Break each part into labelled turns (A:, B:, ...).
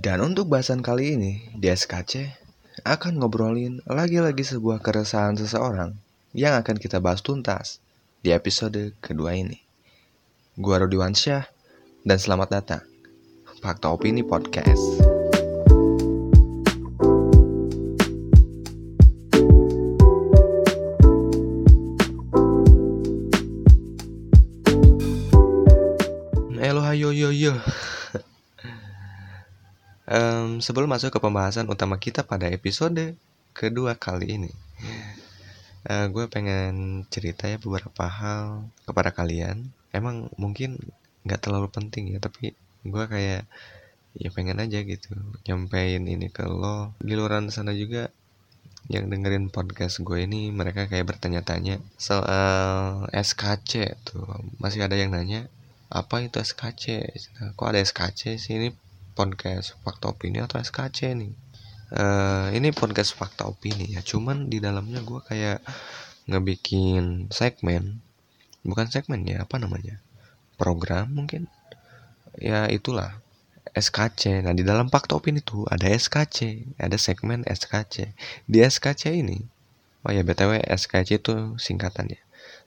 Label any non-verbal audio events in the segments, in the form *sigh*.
A: Dan untuk bahasan kali ini di SKC akan ngobrolin lagi-lagi sebuah keresahan seseorang yang akan kita bahas tuntas di episode kedua ini. Gua Rudi Wansyah dan selamat datang Fakta Opini Podcast. Sebelum masuk ke pembahasan utama kita pada episode kedua kali ini, eh, gue pengen cerita ya beberapa hal kepada kalian. Emang mungkin nggak terlalu penting ya, tapi gue kayak ya pengen aja gitu nyampein ini ke lo. Di luar sana juga yang dengerin podcast gue ini mereka kayak bertanya-tanya soal SKC tuh. Masih ada yang nanya apa itu SKC? Nah, kok ada SKC sih ini podcast fakta opini atau SKC nih. Uh, ini podcast fakta opini ya. Cuman di dalamnya gue kayak ngebikin segmen. Bukan segmen ya apa namanya? Program mungkin. Ya itulah. SKC nah di dalam fakta opini tuh ada SKC ada segmen SKC di SKC ini oh ya btw SKC itu singkatannya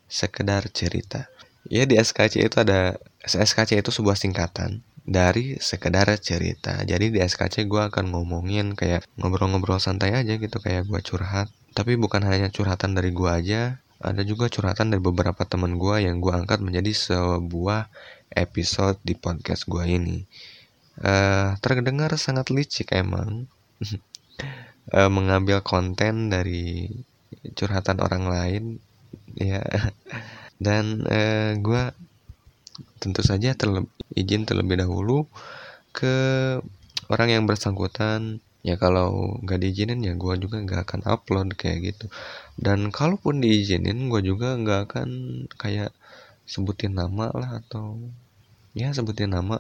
A: sekedar cerita. Ya di SKC itu ada SKC itu sebuah singkatan dari sekedar cerita. Jadi di SKC gue akan ngomongin kayak ngobrol-ngobrol santai aja gitu kayak gue curhat. Tapi bukan hanya curhatan dari gue aja, ada juga curhatan dari beberapa teman gue yang gue angkat menjadi sebuah episode di podcast gue ini. Uh, terdengar sangat licik emang uh, *laughs* mengambil konten dari curhatan orang lain ya *laughs* dan uh, gue tentu saja terlebih izin terlebih dahulu ke orang yang bersangkutan. Ya kalau nggak diizinin ya gue juga nggak akan upload kayak gitu. Dan kalaupun diizinin gue juga nggak akan kayak sebutin nama lah atau ya sebutin nama.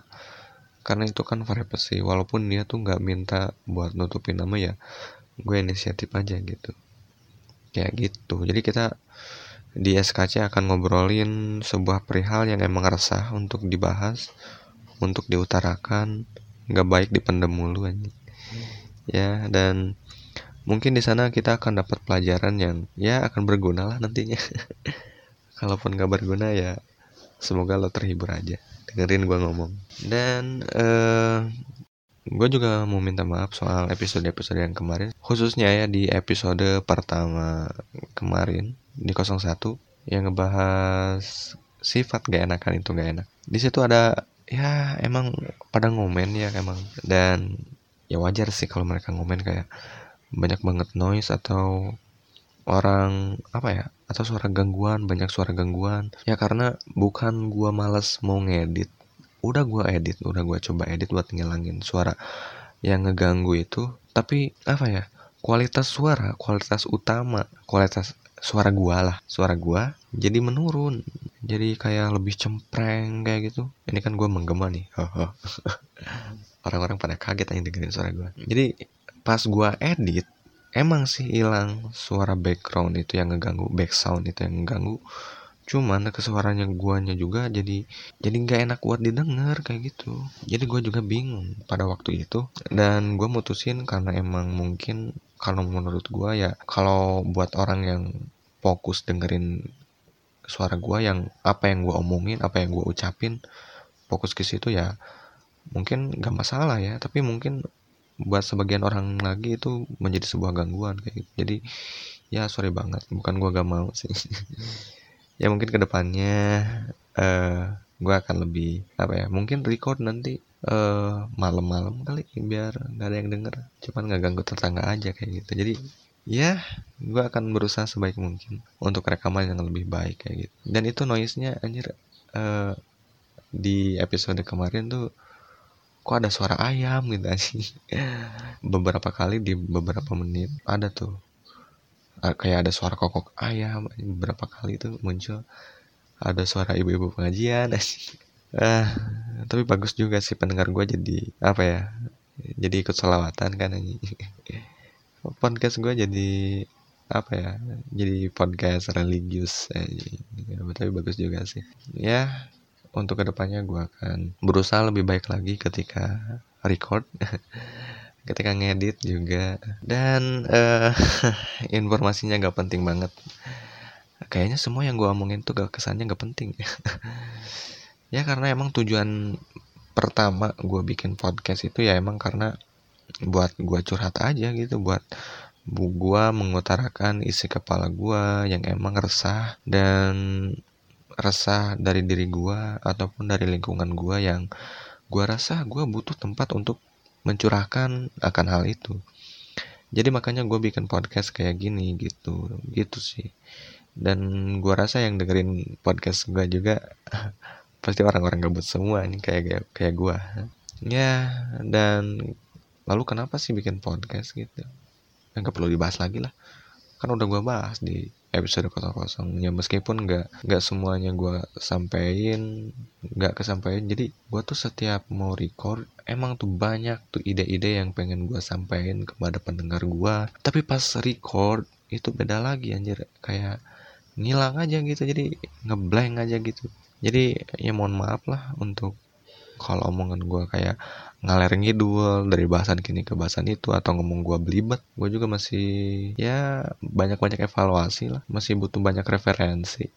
A: Karena itu kan privacy. Walaupun dia tuh nggak minta buat nutupin nama ya gue inisiatif aja gitu. Kayak gitu. Jadi kita di SKC akan ngobrolin sebuah perihal yang emang resah untuk dibahas, untuk diutarakan, nggak baik dipendem mulu aja. Ya, dan mungkin di sana kita akan dapat pelajaran yang ya akan berguna lah nantinya. *laughs* Kalaupun nggak berguna ya semoga lo terhibur aja dengerin gue ngomong. Dan uh, gue juga mau minta maaf soal episode-episode yang kemarin, khususnya ya di episode pertama kemarin di 01 yang ngebahas sifat gak enakan itu gak enak. Di situ ada ya emang pada ngomen ya emang. Dan ya wajar sih kalau mereka ngomen kayak banyak banget noise atau orang apa ya atau suara gangguan banyak suara gangguan. Ya karena bukan gua males mau ngedit udah gua edit udah gua coba edit buat ngilangin suara yang ngeganggu itu. Tapi apa ya kualitas suara kualitas utama kualitas suara gua lah. Suara gua jadi menurun jadi kayak lebih cempreng kayak gitu. Ini kan gua menggema nih. *laughs* Orang-orang pada kaget aja dengerin suara gua. Jadi pas gua edit emang sih hilang suara background itu yang ngeganggu back sound itu yang ngeganggu cuman kesuaranya guanya juga jadi jadi nggak enak buat didengar kayak gitu. Jadi gua juga bingung pada waktu itu. Dan gua mutusin karena emang mungkin kalau menurut gua ya kalau buat orang yang fokus dengerin suara gue yang apa yang gue omongin apa yang gue ucapin fokus ke situ ya mungkin gak masalah ya. Tapi mungkin buat sebagian orang lagi itu menjadi sebuah gangguan kayak gitu. Jadi ya sorry banget bukan gue gak mau sih *laughs* ya mungkin ke depannya uh, eh, gue akan lebih apa ya mungkin record nanti uh, malam-malam kali biar nggak ada yang denger. Cuman nggak ganggu tetangga aja kayak gitu. Jadi ya gue akan berusaha sebaik mungkin untuk rekaman yang lebih baik kayak gitu. Dan itu noise nya anjir uh, di episode kemarin tuh kok ada suara ayam gitu sih *laughs* beberapa kali di beberapa menit ada tuh kayak ada suara kokok ayam beberapa kali itu muncul. Ada suara ibu-ibu pengajian *laughs* ah tapi bagus juga sih pendengar gue jadi apa ya jadi ikut selawatan kan *laughs* podcast gue jadi apa ya jadi podcast religius eh, tapi bagus juga sih. Ya untuk ke depannya gue akan berusaha lebih baik lagi ketika record *laughs* ketika ngedit juga. Dan uh, *laughs* informasinya gak penting banget. Kayaknya semua yang gue omongin tuh gak kesannya gak penting. *laughs* Ya karena emang tujuan pertama gue bikin podcast itu ya emang karena buat gue curhat aja gitu buat bu gue mengutarakan isi kepala gue yang emang resah dan resah dari diri gue ataupun dari lingkungan gue yang gue rasa gue butuh tempat untuk mencurahkan akan hal itu. Jadi makanya gue bikin podcast kayak gini gitu gitu sih. Dan gue rasa yang dengerin podcast gue juga *laughs* pasti orang-orang gabut semua nih kayak kayak gue ya dan lalu kenapa sih bikin podcast gitu? Ya, nggak perlu dibahas lagi lah. Kan udah gue bahas di episode kosong ya meskipun nggak nggak semuanya gue sampein nggak kesampaian jadi gue tuh setiap mau record emang tuh banyak tuh ide-ide yang pengen gue sampein kepada pendengar gue tapi pas record itu beda lagi anjir. Kayak ngilang aja gitu jadi ngeblank aja gitu. Jadi ya mohon maaf lah untuk kalau omongan gue kayak ngaler ngidul dari bahasan kini ke bahasan itu atau ngomong gue belibet gue juga masih ya banyak-banyak evaluasi lah. Masih butuh banyak referensi.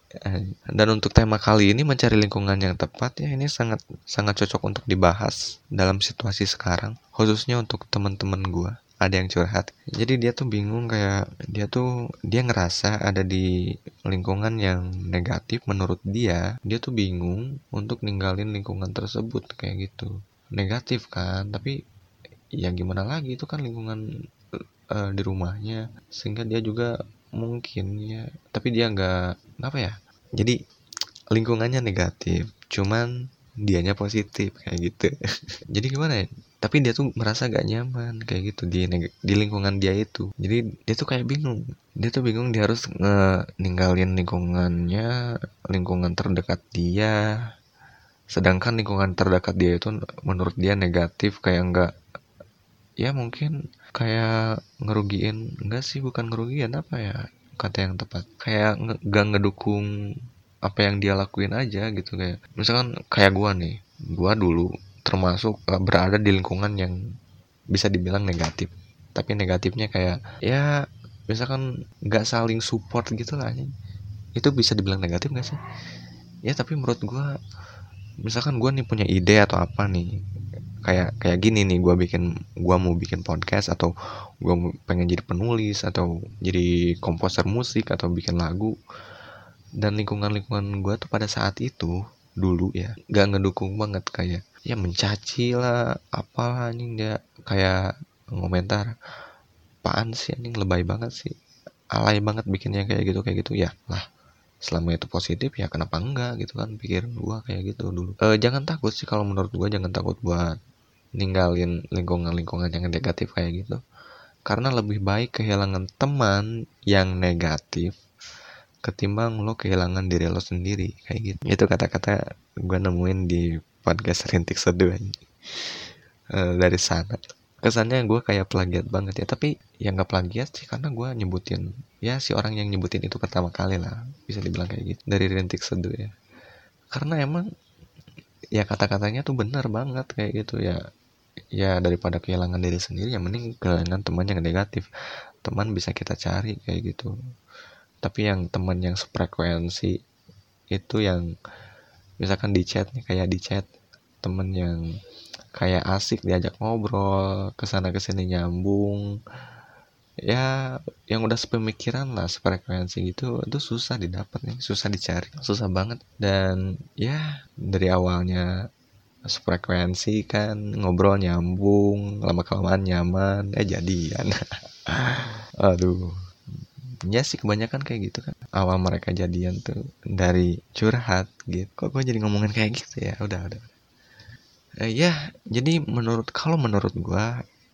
A: Dan untuk tema kali ini mencari lingkungan yang tepat ya ini sangat sangat cocok untuk dibahas dalam situasi sekarang khususnya untuk teman-teman gue ada yang curhat. Jadi dia tuh bingung kayak dia tuh dia ngerasa ada di lingkungan yang negatif menurut dia dia tuh bingung untuk ninggalin lingkungan tersebut kayak gitu. Negatif kan tapi ya gimana lagi itu kan lingkungan uh, di rumahnya. Sehingga dia juga mungkin ya tapi dia nggak apa ya jadi lingkungannya negatif. Cuman dianya positif kayak gitu. *laughs* Jadi gimana ya? Tapi dia tuh merasa gak nyaman kayak gitu di di lingkungan dia itu. Jadi dia tuh kayak bingung. Dia tuh bingung dia harus nge ninggalin lingkungannya lingkungan terdekat dia. Sedangkan lingkungan terdekat dia itu menurut dia negatif kayak enggak ya mungkin kayak ngerugiin enggak sih bukan ngerugiin apa ya kata yang tepat. Kayak nggak ngedukung apa yang dia lakuin aja gitu kayak misalkan kayak gua nih gua dulu termasuk uh, berada di lingkungan yang bisa dibilang negatif. Tapi negatifnya kayak ya misalkan nggak saling support gitu lah itu bisa dibilang negatif gak sih? Ya tapi menurut gue misalkan gue nih punya ide atau apa nih kayak kayak gini nih gue bikin gue mau bikin podcast atau gue pengen jadi penulis atau jadi komposer musik atau bikin lagu dan lingkungan lingkungan gue tuh pada saat itu dulu ya gak ngedukung banget. Kayak ya mencaci lah apalah anjing dia. Kayak ngomentar apaan sih anjing lebay banget sih. Alay banget bikinnya kayak gitu kayak gitu. Ya lah selama itu positif ya kenapa enggak gitu kan pikir gua kayak gitu dulu. E, jangan takut sih kalau menurut gua jangan takut buat ninggalin lingkungan-lingkungan yang negatif kayak gitu. Karena lebih baik kehilangan teman yang negatif ketimbang lo kehilangan diri lo sendiri kayak gitu. Itu kata-kata gue nemuin di podcast rintik seduh uh, dari sana. Kesannya gue kayak plagiat banget ya tapi ya nggak plagiat sih karena gue nyebutin ya si orang yang nyebutin itu pertama kali lah bisa dibilang kayak gitu dari rintik seduh ya. Karena emang ya kata-katanya tuh benar banget kayak gitu ya ya daripada kehilangan diri sendiri ya mending kehilangan teman yang negatif. Teman bisa kita cari kayak gitu tapi yang teman yang sefrekuensi itu yang misalkan di chat nih kayak di chat temen yang kayak asik diajak ngobrol ke sana ke sini nyambung. Ya yang udah sepemikiran lah sefrekuensi gitu itu susah didapat nih susah dicari susah banget. Dan ya dari awalnya sefrekuensi kan ngobrol nyambung lama kelamaan nyaman eh jadian. *laughs* Aduh ya sih kebanyakan kayak gitu kan. Awal mereka jadian tuh dari curhat gitu. Kok gue jadi ngomongin kayak gitu ya? Udah udah uh, ya jadi menurut kalau menurut gue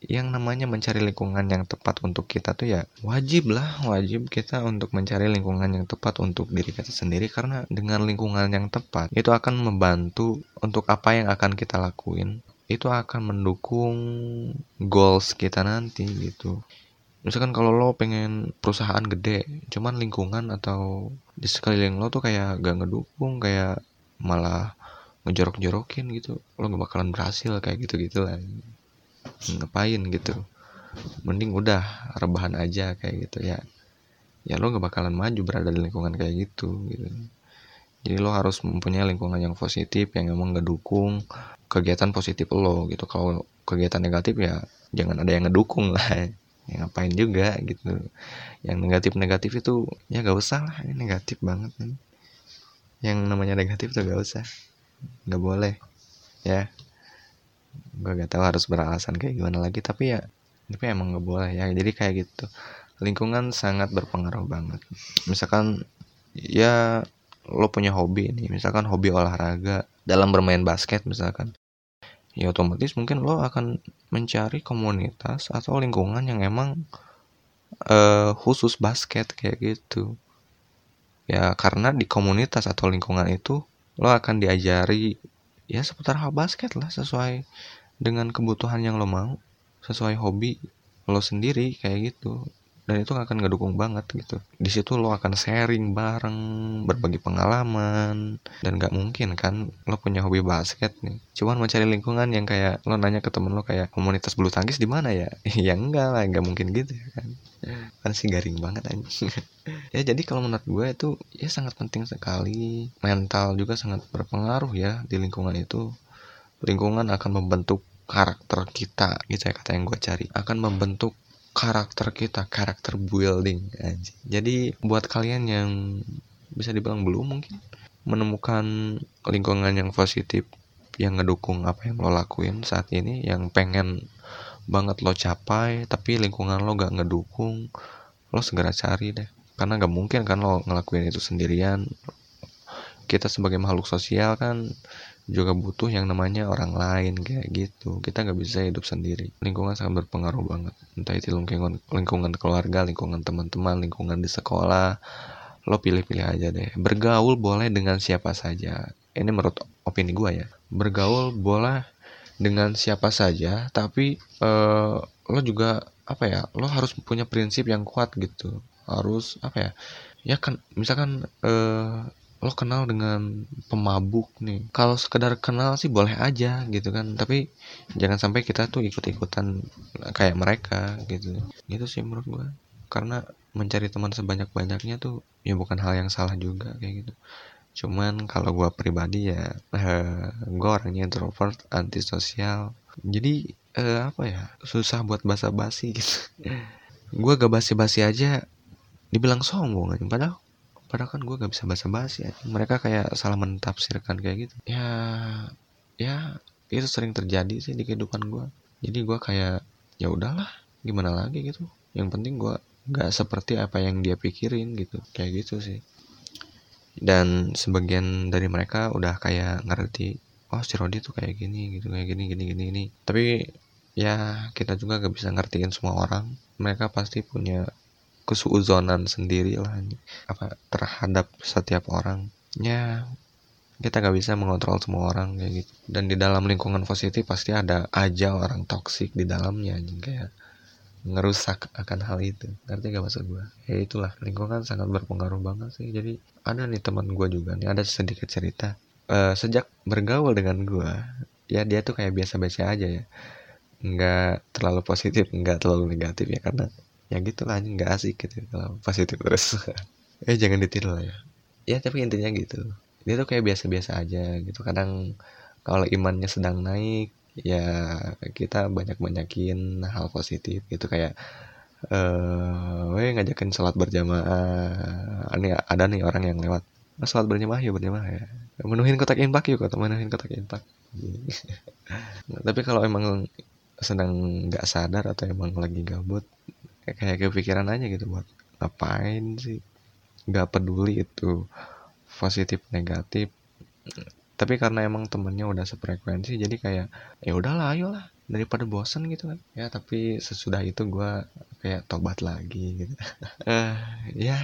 A: yang namanya mencari lingkungan yang tepat untuk kita tuh ya wajib lah wajib kita untuk mencari lingkungan yang tepat untuk diri kita sendiri. Karena dengan lingkungan yang tepat itu akan membantu untuk apa yang akan kita lakuin. Itu akan mendukung goals kita nanti gitu misalkan kalau lo pengen perusahaan gede cuman lingkungan atau di sekeliling lo tuh kayak gak ngedukung kayak malah ngejorok-jorokin gitu lo gak bakalan berhasil kayak gitu gitu lah ngapain gitu? Mending udah rebahan aja kayak gitu ya. Ya lo gak bakalan maju berada di lingkungan kayak gitu gitu. Jadi lo harus mempunyai lingkungan yang positif yang emang ngedukung kegiatan positif lo gitu. Kalau kegiatan negatif ya jangan ada yang ngedukung lah ya ngapain juga gitu. Yang negatif negatif itu ya gak usah lah ini negatif banget nih. Yang namanya negatif tuh gak usah nggak boleh ya. Gue gak tahu harus beralasan kayak gimana lagi tapi ya tapi emang nggak boleh ya. Jadi kayak gitu. Lingkungan sangat berpengaruh banget. Misalkan ya lo punya hobi nih. Misalkan hobi olahraga dalam bermain basket misalkan ya otomatis mungkin lo akan mencari komunitas atau lingkungan yang emang uh, khusus basket kayak gitu. Ya karena di komunitas atau lingkungan itu lo akan diajari ya seputar hal basket lah sesuai dengan kebutuhan yang lo mau sesuai hobi lo sendiri kayak gitu dan itu akan ngedukung banget gitu. Di situ lo akan sharing bareng berbagi pengalaman dan gak mungkin kan lo punya hobi basket nih. Cuman mencari lingkungan yang kayak lo nanya ke temen lo kayak komunitas bulu tangkis di mana ya? *laughs* Ya enggak lah nggak mungkin gitu kan. Kan sih garing banget aja *laughs* ya jadi kalau menurut gue itu ya sangat penting sekali. Mental juga sangat berpengaruh ya di lingkungan itu. Lingkungan akan membentuk karakter kita gitu ya kata yang gue cari. Akan membentuk karakter kita, karakter building aja. Jadi buat kalian yang bisa dibilang belum mungkin menemukan lingkungan yang positif yang ngedukung apa yang lo lakuin saat ini yang pengen banget lo capai tapi lingkungan lo gak ngedukung lo segera cari deh karena gak mungkin kan lo ngelakuin itu sendirian kita sebagai makhluk sosial kan juga butuh yang namanya orang lain kayak gitu. Kita nggak bisa hidup sendiri. Lingkungan sangat berpengaruh banget. Entah itu lingkungan lingkungan keluarga lingkungan teman-teman lingkungan di sekolah. Lo pilih-pilih aja deh. Bergaul boleh dengan siapa saja. Ini menurut opini gue ya. Bergaul boleh dengan siapa saja tapi uh, lo juga apa ya lo harus punya prinsip yang kuat gitu. Harus apa ya ya kan misalkan uh, lo kenal dengan pemabuk nih. Kalau sekedar kenal sih boleh aja gitu kan. Tapi jangan sampai kita tuh ikut-ikutan kayak mereka gitu. Gitu sih menurut gue karena mencari teman sebanyak-banyaknya tuh ya bukan hal yang salah juga kayak gitu. Cuman kalau gue pribadi ya eh, gue orangnya introvert antisosial. Jadi eh, apa ya susah buat basa-basi gitu. *laughs* Gue gak basi-basi aja dibilang sombong aja. Padahal padahal kan gue gak bisa bahasa basi ya mereka kayak salah mentafsirkan kayak gitu. Ya ya itu sering terjadi sih di kehidupan gue jadi gue kayak ya udahlah gimana lagi gitu. Yang penting gue gak seperti apa yang dia pikirin gitu. Kayak gitu sih. Dan sebagian dari mereka udah kayak ngerti oh si Rodi tuh kayak gini gitu kayak gini gini gini gini. Tapi ya kita juga gak bisa ngertiin semua orang. Mereka pasti punya kesuuzonan sendiri lah apa terhadap setiap orang. Ya kita nggak bisa mengontrol semua orang kayak gitu. Dan di dalam lingkungan positif pasti ada aja orang toksik di dalamnya kayak ngerusak akan hal itu. Ngerti gak maksud gue ya itulah lingkungan sangat berpengaruh banget sih. Jadi ada nih teman gue juga nih ada sedikit cerita. Uh, sejak bergaul dengan gue ya dia tuh kayak biasa-biasa aja ya. Nggak terlalu positif nggak terlalu negatif ya karena ya gitu lah nggak asik gitu kalau positif terus. *laughs* Eh jangan ditiru lah ya. Ya tapi intinya gitu. Dia tuh kayak biasa-biasa aja gitu. Kadang kalau imannya sedang naik ya kita banyak-banyakin hal positif gitu. Kayak eh uh, ngajakin sholat berjamaah. Ini ada nih orang yang lewat. Nah, sholat berjamaah ya berjamaah ya. Menuhin kotak infak yuk atau menuhin kotak nah, *laughs* tapi kalau emang sedang nggak sadar atau emang lagi gabut kayak kepikiran aja gitu buat ngapain sih? Nggak peduli itu positif negatif. Tapi karena emang temennya udah sefrekuensi jadi kayak ya udahlah ayolah daripada bosan gitu kan. Ya tapi sesudah itu gue kayak tobat lagi gitu. Uh, *laughs* ya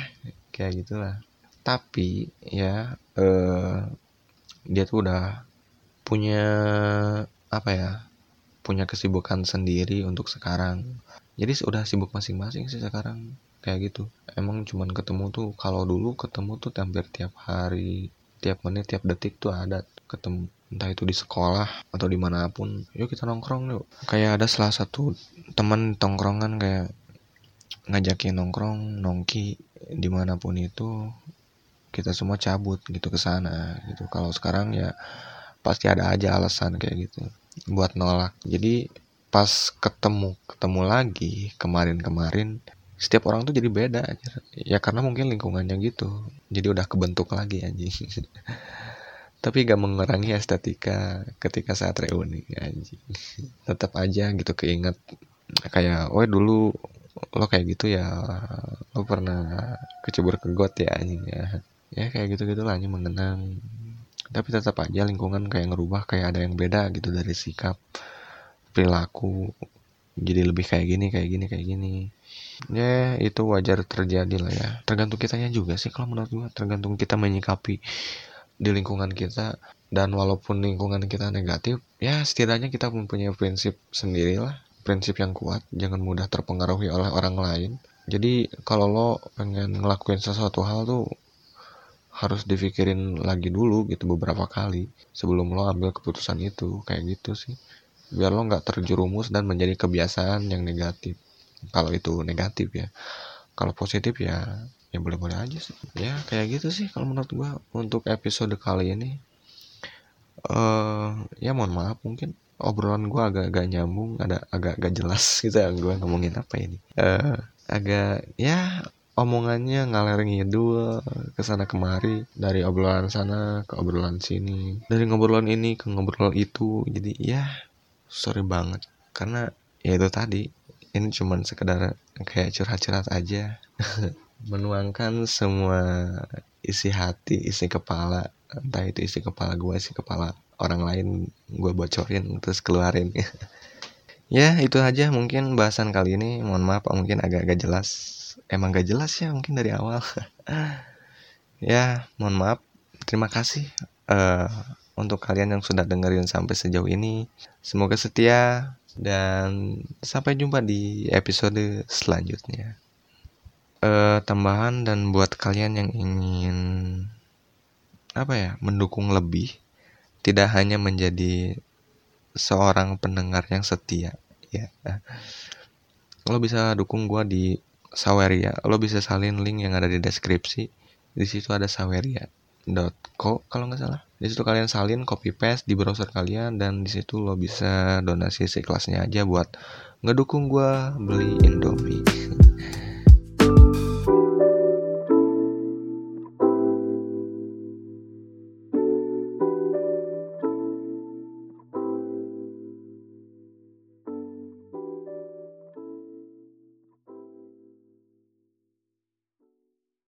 A: kayak gitulah. Tapi ya uh, dia tuh udah punya apa ya punya kesibukan sendiri untuk sekarang. Jadi udah sibuk masing-masing sih sekarang kayak gitu. Emang cuman ketemu tuh kalau dulu ketemu tuh hampir tiap hari tiap menit tiap detik tuh ada ketemu. Entah itu di sekolah atau di mana pun. Yuk kita nongkrong yuk. Kayak ada salah satu teman tongkrongan kayak ngajakin nongkrong nongki di mana pun itu kita semua cabut gitu ke sana gitu. Kalau sekarang ya pasti ada aja alasan kayak gitu buat nolak. Jadi pas ketemu ketemu lagi kemarin-kemarin setiap orang tuh jadi beda aja ya karena mungkin lingkungannya gitu. Jadi udah kebentuk lagi aja *laughs* tapi gak mengurangi estetika ketika saat reuni anjing. Tetap aja gitu keinget. Kayak oh dulu lo kayak gitu ya lo pernah kecebur ke got ya anjing ya. Ya kayak gitu gitu lah anjing mengenang tapi tetap aja lingkungan kayak ngerubah kayak ada yang beda gitu dari sikap perilaku. Jadi lebih kayak gini kayak gini kayak gini. Ya itu wajar terjadi lah ya. Tergantung kitanya juga sih kalau menurut gua. Tergantung kita menyikapi di lingkungan kita. Dan walaupun lingkungan kita negatif ya setidaknya kita mempunyai prinsip sendiri lah. Prinsip yang kuat jangan mudah terpengaruhi oleh orang lain. Jadi kalau lo pengen ngelakuin sesuatu hal tuh harus dipikirin lagi dulu gitu beberapa kali sebelum lo ambil keputusan itu. Kayak gitu sih. Biar lo nggak terjerumus dan menjadi kebiasaan yang negatif. Kalau itu negatif ya. Kalau positif ya ya boleh-boleh aja sih. Ya kayak gitu sih kalau menurut gua untuk episode kali ini. Eh uh, ya mohon maaf mungkin. Obrolan gua agak-agak nyambung ada agak-agak jelas *laughs* gitu ya gua ngomongin apa ini. Uh, agak ya omongannya ngalir ngidul ke sana kemari dari obrolan sana ke obrolan sini dari ngobrolan ini ke ngobrol itu jadi ya sorry banget karena ya itu tadi ini cuman sekedar kayak curhat-curhat aja *laughs* menuangkan semua isi hati, isi kepala, entah itu isi kepala gue, isi kepala orang lain gue bocorin terus keluarin. *laughs* ya itu aja mungkin bahasan kali ini. Mohon maaf mungkin agak-agak jelas. Emang gak jelas ya mungkin dari awal. *laughs* ya mohon maaf. Terima kasih uh, untuk kalian yang sudah dengerin sampai sejauh ini. Semoga setia dan sampai jumpa di episode selanjutnya uh, tambahan dan buat kalian yang ingin apa ya mendukung lebih tidak hanya menjadi seorang pendengar yang setia ya lo bisa dukung gua di Saweria. Lo bisa salin link yang ada di deskripsi. Di situ ada saweria.co kalau nggak salah. Di situ kalian salin copy paste di browser kalian dan di situ lo bisa donasi sekelasnya aja buat ngedukung gua beli Indomie *laughs*